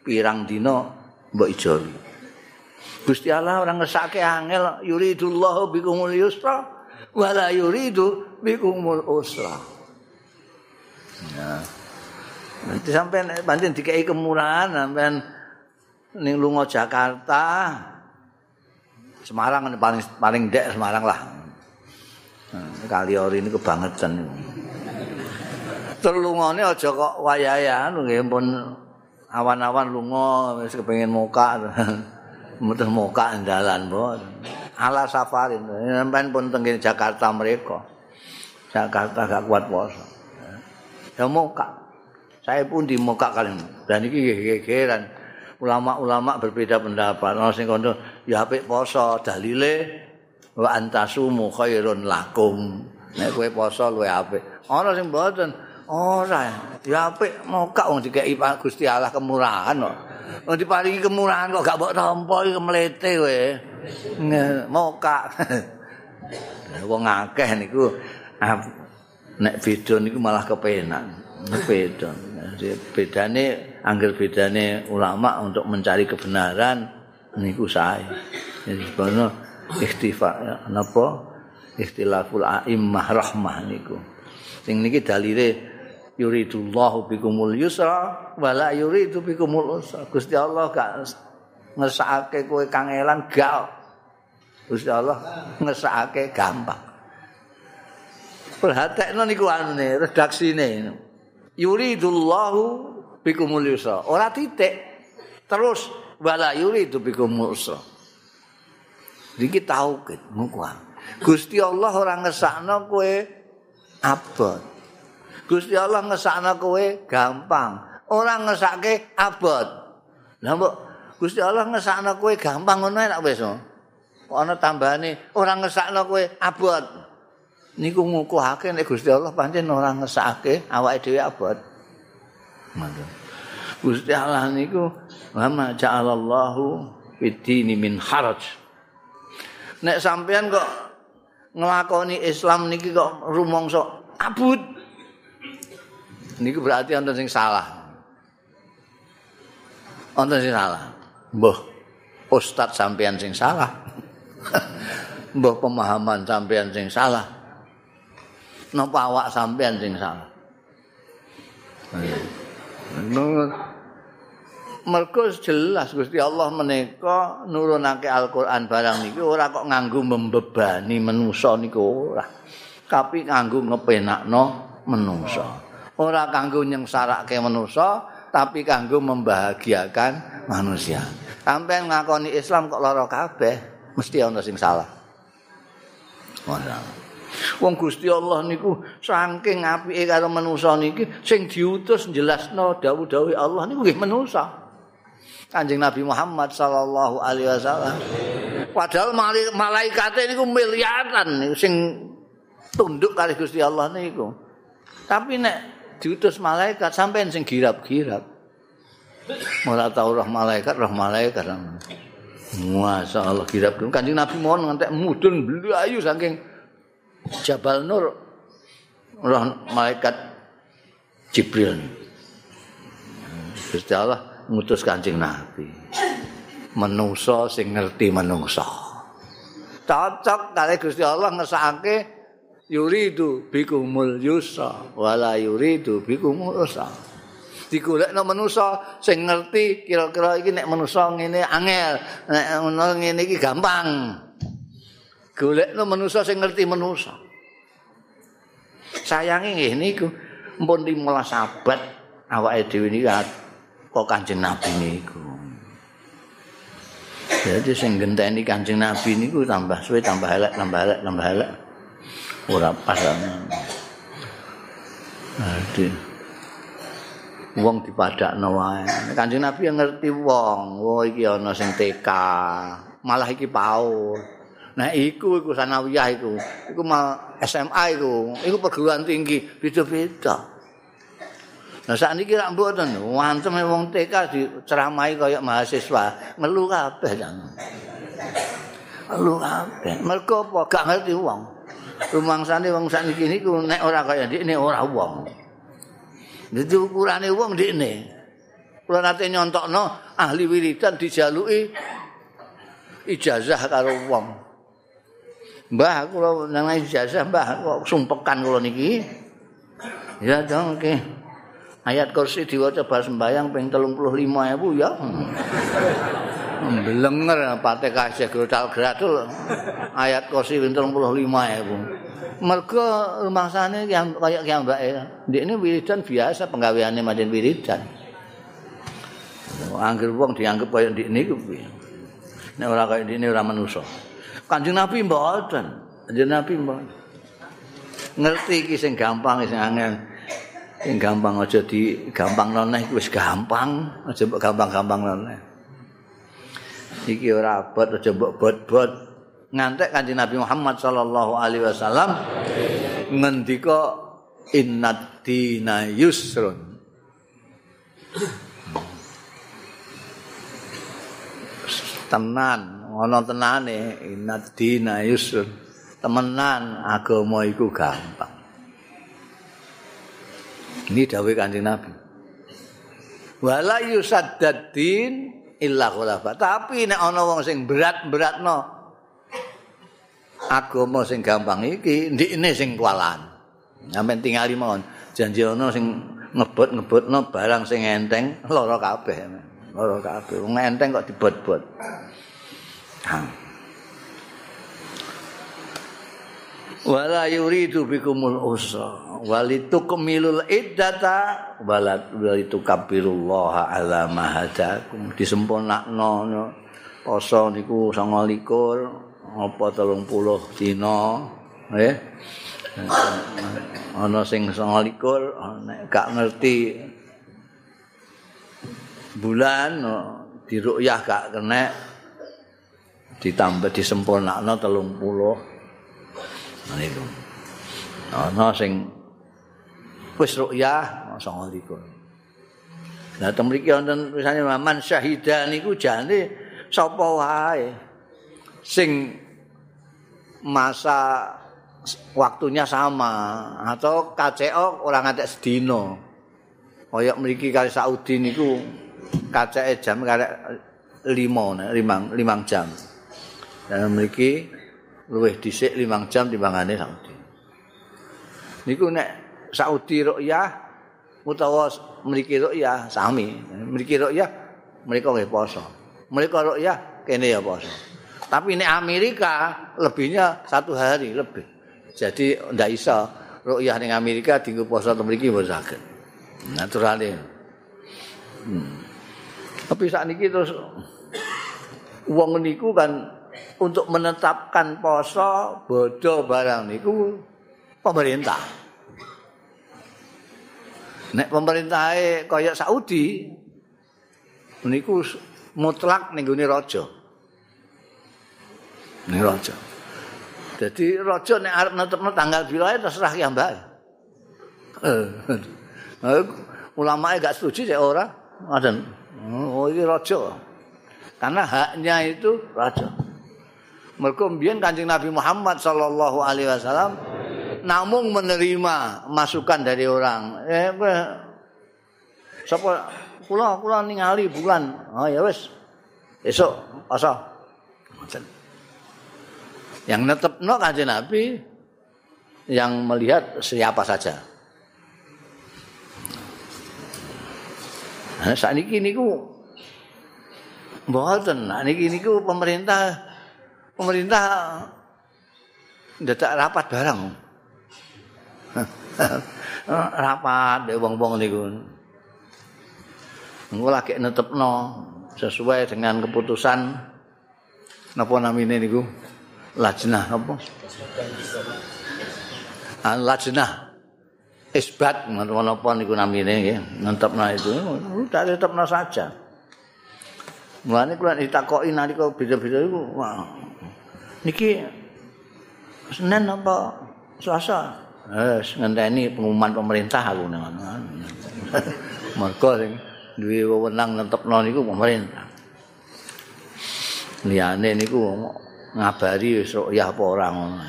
pirang dina mbok ijawi. Gusti Allah orang ngesake angel yuridullahu bikumul yusra wala yuridu bikumul usra. Ya. Nanti sampai bantuin dikai kemurahan, sampai ning lunga Jakarta, Semarang paling paling dek Semarang lah. Nah, kali ori ini kebangetan. Terlungone aja kok wayayan, nggih pun awan-awan lunga wis kepengin muka. Mutus muka dalan, Bos. Ala safarin sampean pun teng Jakarta mereka. Jakarta gak kuat puasa. Ya muka saya pun di muka kalian. Dan ini gegeran. Ulama-ulama berbeda pendapat. Ono sing kono ya apik poso dalile wa antasumu khairun lakum. Nek kowe poso luwe apik. Ono sing mboten ora ya apik muka wong dikeki Gusti Allah kemurahan kok wong diparingi kemurahan kok gak mbok tampa iki mlete kowe moka. Wong akeh niku nek beda niku malah kepenak. Beda. Bedane angger bedane ulama untuk mencari kebenaran niku sae. Jadi sebenarnya ikhtifak napa ikhtilaful a'immah rahmah niku. Sing niki dalile yuridullahu bikumul yusra wala yuridu bikumul usra. Gusti Allah gak ngesake kowe kangelan gak. Gusti Allah ngesake gampang. Perhatekno niku anune redaksine. Yuridullahu bikumul yusra. Ora titik. Terus wala yuridu bikumul usra. Iki tauhid mukuan Gusti Allah ora ngesakno kowe abot Gusti Allah ngesakno kowe gampang ora ngesake abot lha Gusti Allah ngesakno kowe gampang ngono enak wis. Kok ana tambahane ora ngesakno kowe abot. Niku ngukuhake nek Gusti Allah pancen ora ngesake awake dhewe abot. Mangga. Gusti Allah niku wa ma ja'alallahu fid min haraj. nek sampean kok nglakoni Islam niki kok rumangsa abut niku berarti wonten sing salah. Wonten sing salah. Mbah ustaz sampean sing salah. Mbah pemahaman sampean sing salah. Napa awak sampean sing salah? Mergo jelas Gusti Allah menika nurunake Al-Qur'an barang niki ora kok nganggo membebani manusa niku ora. Tapi nganggo ngepenakno manusa. Ora kanggo nyengsarake manusa, tapi kanggo membahagiakan manusia. Sampai ngakoni Islam kok lara kabeh, mesti ana sing salah. Ora. Wong Gusti Allah niku saking apike karo manusa niki sing diutus jelasno dawuh-dawuh Allah niku nggih manusa. Kanjeng Nabi Muhammad sallallahu alaihi wasallam. Padahal malaikat niku miliaran sing tunduk kali Gusti Allah niku. Tapi nek diutus malaikat sampean sing girap-girap. Ora tau roh malaikat, roh malaikat. Masya Allah girap Kanjeng Nabi mohon ngantek mudun ayu saking Jabal Nur roh malaikat Jibril. Gusti Allah ngutus kancing nabi menungso sing ngerti menungso cocok kali Gusti Allah ngesake yuridu bikumul yusa wala yuridu bikumul usa digolekno manusa sing ngerti kira-kira iki nek manusa ngene angel nek ngono ngene iki gampang golekno manusa sing ngerti manusa sayange nggih niku mpun 15 abad awake dhewe niki kok Kanjeng Nabi niku. Jadi sing genteni Kanjeng Nabi niku tambah suwe tambah elek tambah elek tambah elek. Ora pas ana. Ade. Wong dipadakno wae. Kanjeng Nabi ngerti wong, oh iki ana sing TK, malah iki PAUD. Nah iku iku sanawiyah iku. Iku mal SMA iku. Iku perguruan tinggi, beda-beda. Nah saat ini kira mboten, wantem wong TK diceramai kaya mahasiswa, ngeluh kabeh jan. Ngeluh kabeh. Mergo apa? Gak ngerti wong. Rumangsane wong sak niki niku nek ora kaya ndikne ora wong. Dadi ukurane wong ndikne. Kula nate nyontokno ahli wiridan dijaluki ijazah karo wong. Mbah kula nang ijazah mbah kok sumpekan kula niki. Ya dong, oke. Okay. ayat kursi diwaca bar sembayang ping 35.000 ya. Mblenger pate kasih grotal gratul ayat kursi ping 35.000. Mergo rumangsane yang kaya ki mbake. Ndekne wiridan biasa penggaweane maden wiridan. Angger wong dianggap kaya ndik niku piye. Nek ora kaya ndekne ora manusa. Kanjeng Nabi mboten. Kanjeng Nabi mboten. Ngerti iki sing gampang sing angel. Yang gampang aja di gampang noneh wis gampang, aja gampang-gampang noneh. Iki ora abot aja mbok bot-bot. Ngantek Kanjeng Nabi Muhammad sallallahu alaihi wasallam ngendika innad dina yusrun. Tenan, ana tenane innad dina yusrun. Temenan agama iku gampang. Ini dawai kanjeng Nabi. Wala yusaddadin illa khulafa. Tapi nek ana wong sing berat-beratno agama sing gampang iki ndikne sing kualan. Sampai tingali mawon. Janji ana sing ngebut-ngebutno barang sing enteng lara kabeh. Lara kabeh. Wong enteng kok dibot-bot. Wala yuridu bikumul usra walitukmilul iddata walitukabbirullaha ala ma hadakum disempurnakno poso niku 29 apa 30 dina nggih. Ana sing 29 nek gak ngerti bulan dirukyah gak kena ditambah disempurnakno 30 niku. Ana sing wis rukyah 29. Lah tem mriki wonten tulisane man syahida niku jane sapa wae sing masa waktunya sama atau KCO orang ada sedino. Kayak mriki kali Saudi niku KCE jam karek 5 limang, limang jam. Dan mriki luwih dhisik limang jam timbangane Saudi. Niku nek Saudi ru'yah utawa mriki ru'yah sami. Mriki ru'yah mereka nggih poso. Mereka ru'yah kene ya poso. Tapi nek Amerika lebihnya satu hari lebih. Jadi ndak iso ru'yah ning Amerika dienggo poso to mriki mboten saged. Naturale. Hmm. Tapi saat ini terus uang niku kan untuk menetapkan poso bodoh barang niku pemerintah. Nek pemerintah kaya Saudi niku mutlak ning gone raja. Ning raja. Jadi raja nek arep netepno tanggal pira terserah ya Mbak. Eh. Ulama gak setuju cek ora. Ngoten. Oh iki raja. Karena haknya itu raja. Mergo mbiyen Kanjeng Nabi Muhammad sallallahu alaihi wasallam namun menerima masukan dari orang. Eh sapa kula kula ningali bulan. Oh ya wis. Esok asa. Yang netepno Kanjeng Nabi yang melihat siapa saja. Nah, saat ini niku mboten. Nah, niki niku pemerintah pemerintah dadak rapat barang. rapat dek wong-wong niku. Engko lagi netepno sesuai dengan keputusan napa namine niku? Lajnah apa? Ah, lajnah isbat menapa niku namine nggih netepno itu udah netepno saja. Mulane kula ditakoki nalika beda-beda iku niki Senin apa Selasa? Eh ngenteni pengumuman pemerintah aku nang Mergo sing duwe wewenang netepno niku pemerintah. Liyane niku ngabari wis ya apa ora ngono.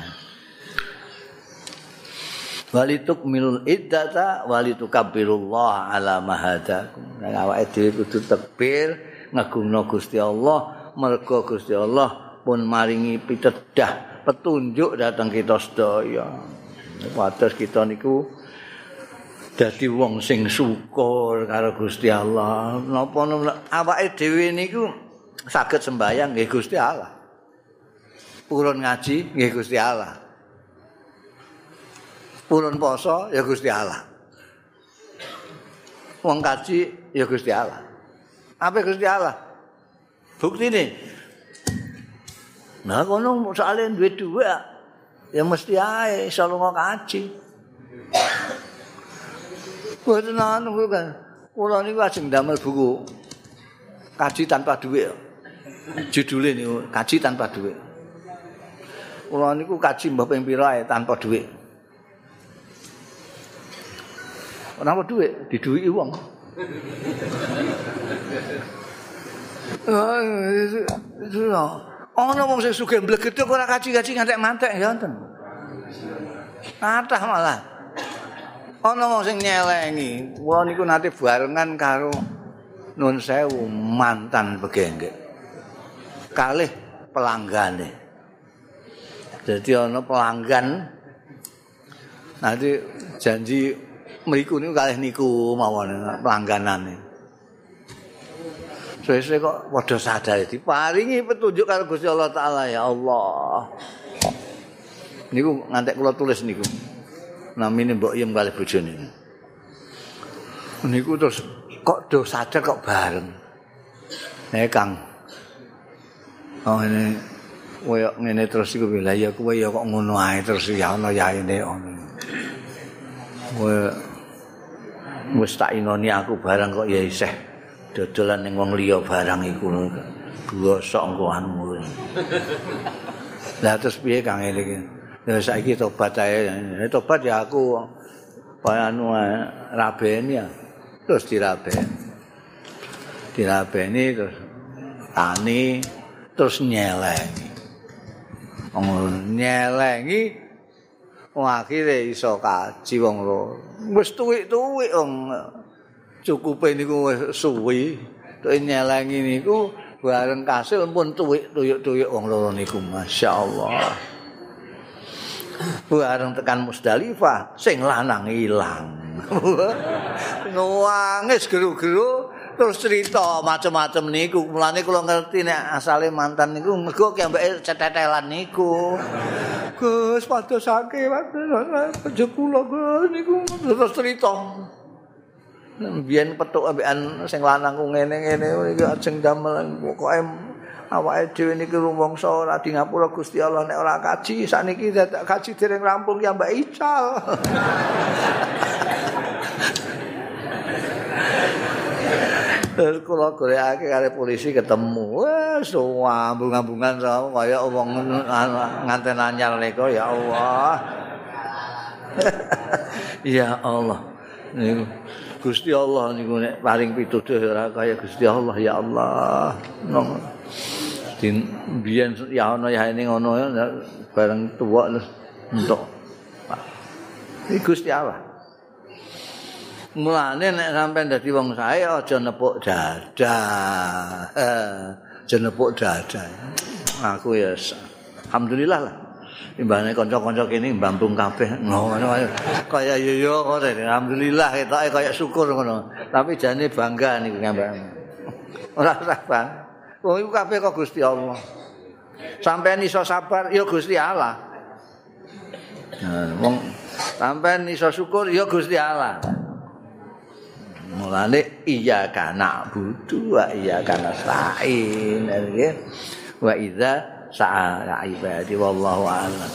Walituk milul iddata walitukabbirullah ala mahadakum. Nang awake dhewe kudu takbir ngagungno Gusti Allah mergo Gusti Allah pun maringi pitedah petunjuk datang kita sedaya wates kita niku dadi wong sing syukur karo Gusti Allah. Napa awake dhewe niku saged sembayang nggih Gusti Allah. Purun ngaji nggih Gusti Allah. Purun poso ya Gusti Allah. Wong kaji ya Gusti Allah. Apa Gusti Allah? Bukti ini. Nah, kono soalnya duit dua, ya mesti aja selalu kaji. Gue tenang gue kan. Kulo ini wajib damel buku kaji tanpa duit. Judulnya ini kaji tanpa duit. Kulo ini kaji mbak pempirai tanpa duit. Kenapa duit? Diduit uang. Ana wong sing sugih mblegedhe ora kaji-kaji ngantek mantek ya wonten. Kathah malah. Ana wong sing nyelengi. Wah niku nate barengan karo Nun Sewu mantan begenggek. Kalih pelanggane. Jadi ana pelanggan nanti janji mriku niku kalih niku mawon pelangganan. Suwe-suwe kok padha sadar diparingi petunjuk karo Gusti Allah taala ya Allah. Niku ngantek kula tulis niku. Namine Mbok Yem kalih bojone. Niku terus kok do sadar kok bareng. Eh Kang. Oh ini koyo ngene terus iku bila ya kowe ya kok ngono ae terus ya ana yaene ono. Kowe wis tak inoni aku barang kok ya isih dodolan ning wong liya barang iku bosok engko anu lah terus piye kang iki ya saiki tobat ae. Tobat ya aku anu rabeni ya. Terus dirabeni. Dirabeni terus tani terus nyelengi. Nyelengi akhire iso kaji wong loro wis tuwik-tuwik wong cukupe niku wis suwi tuwik nyelengi niku bareng kasil pun tuwik-tuwik wong loro niku masyaallah bareng tekan Musdalifah sing lanang ilang nangis geru-geru terus cerita macam-macam niku. Mulane kula ngerti nek asale mantan niku mergo ki cetetelan niku. Gus padosake waduh kula Gus niku terus cerita. Biyen petuk ambekan sing lanang ku ngene-ngene iki ajeng damel pokoke awake dhewe niki rumangsa ora di ngapura Gusti Allah nek ora kaji sakniki dadak kaji dereng rampung ya Mbak Ical. Terus kula gorekake karo polisi ketemu. Wes ambung-ambungan sama kaya wong nganten anyar niku ya Allah. ya Allah. Niku Gusti Allah niku nek paring pituduh ora kaya Gusti Allah ya Allah. Nong din biyen ya ana ya ini ngono bareng tuwa untuk Ini Gusti Allah. Mulane nek sampean dadi wong sae aja nepuk dadah. Aja nepuk dadah. Aku ya alhamdulillah lah. Imbane kanca-kanca kene mbambung kabeh ngono kaya yo yo alhamdulillah ketoke kaya syukur ngono. Tapi jane bangga niku ngambak. Ora usah bang. Wong iku kabeh kok Gusti Allah. Sampean iso sabar ya Gusti Allah. Nah, wong sampean iso syukur ya Gusti Allah. Mulane iya kana budu wa iya kana sa'in wa idza sa'a ibadi wallahu a'lam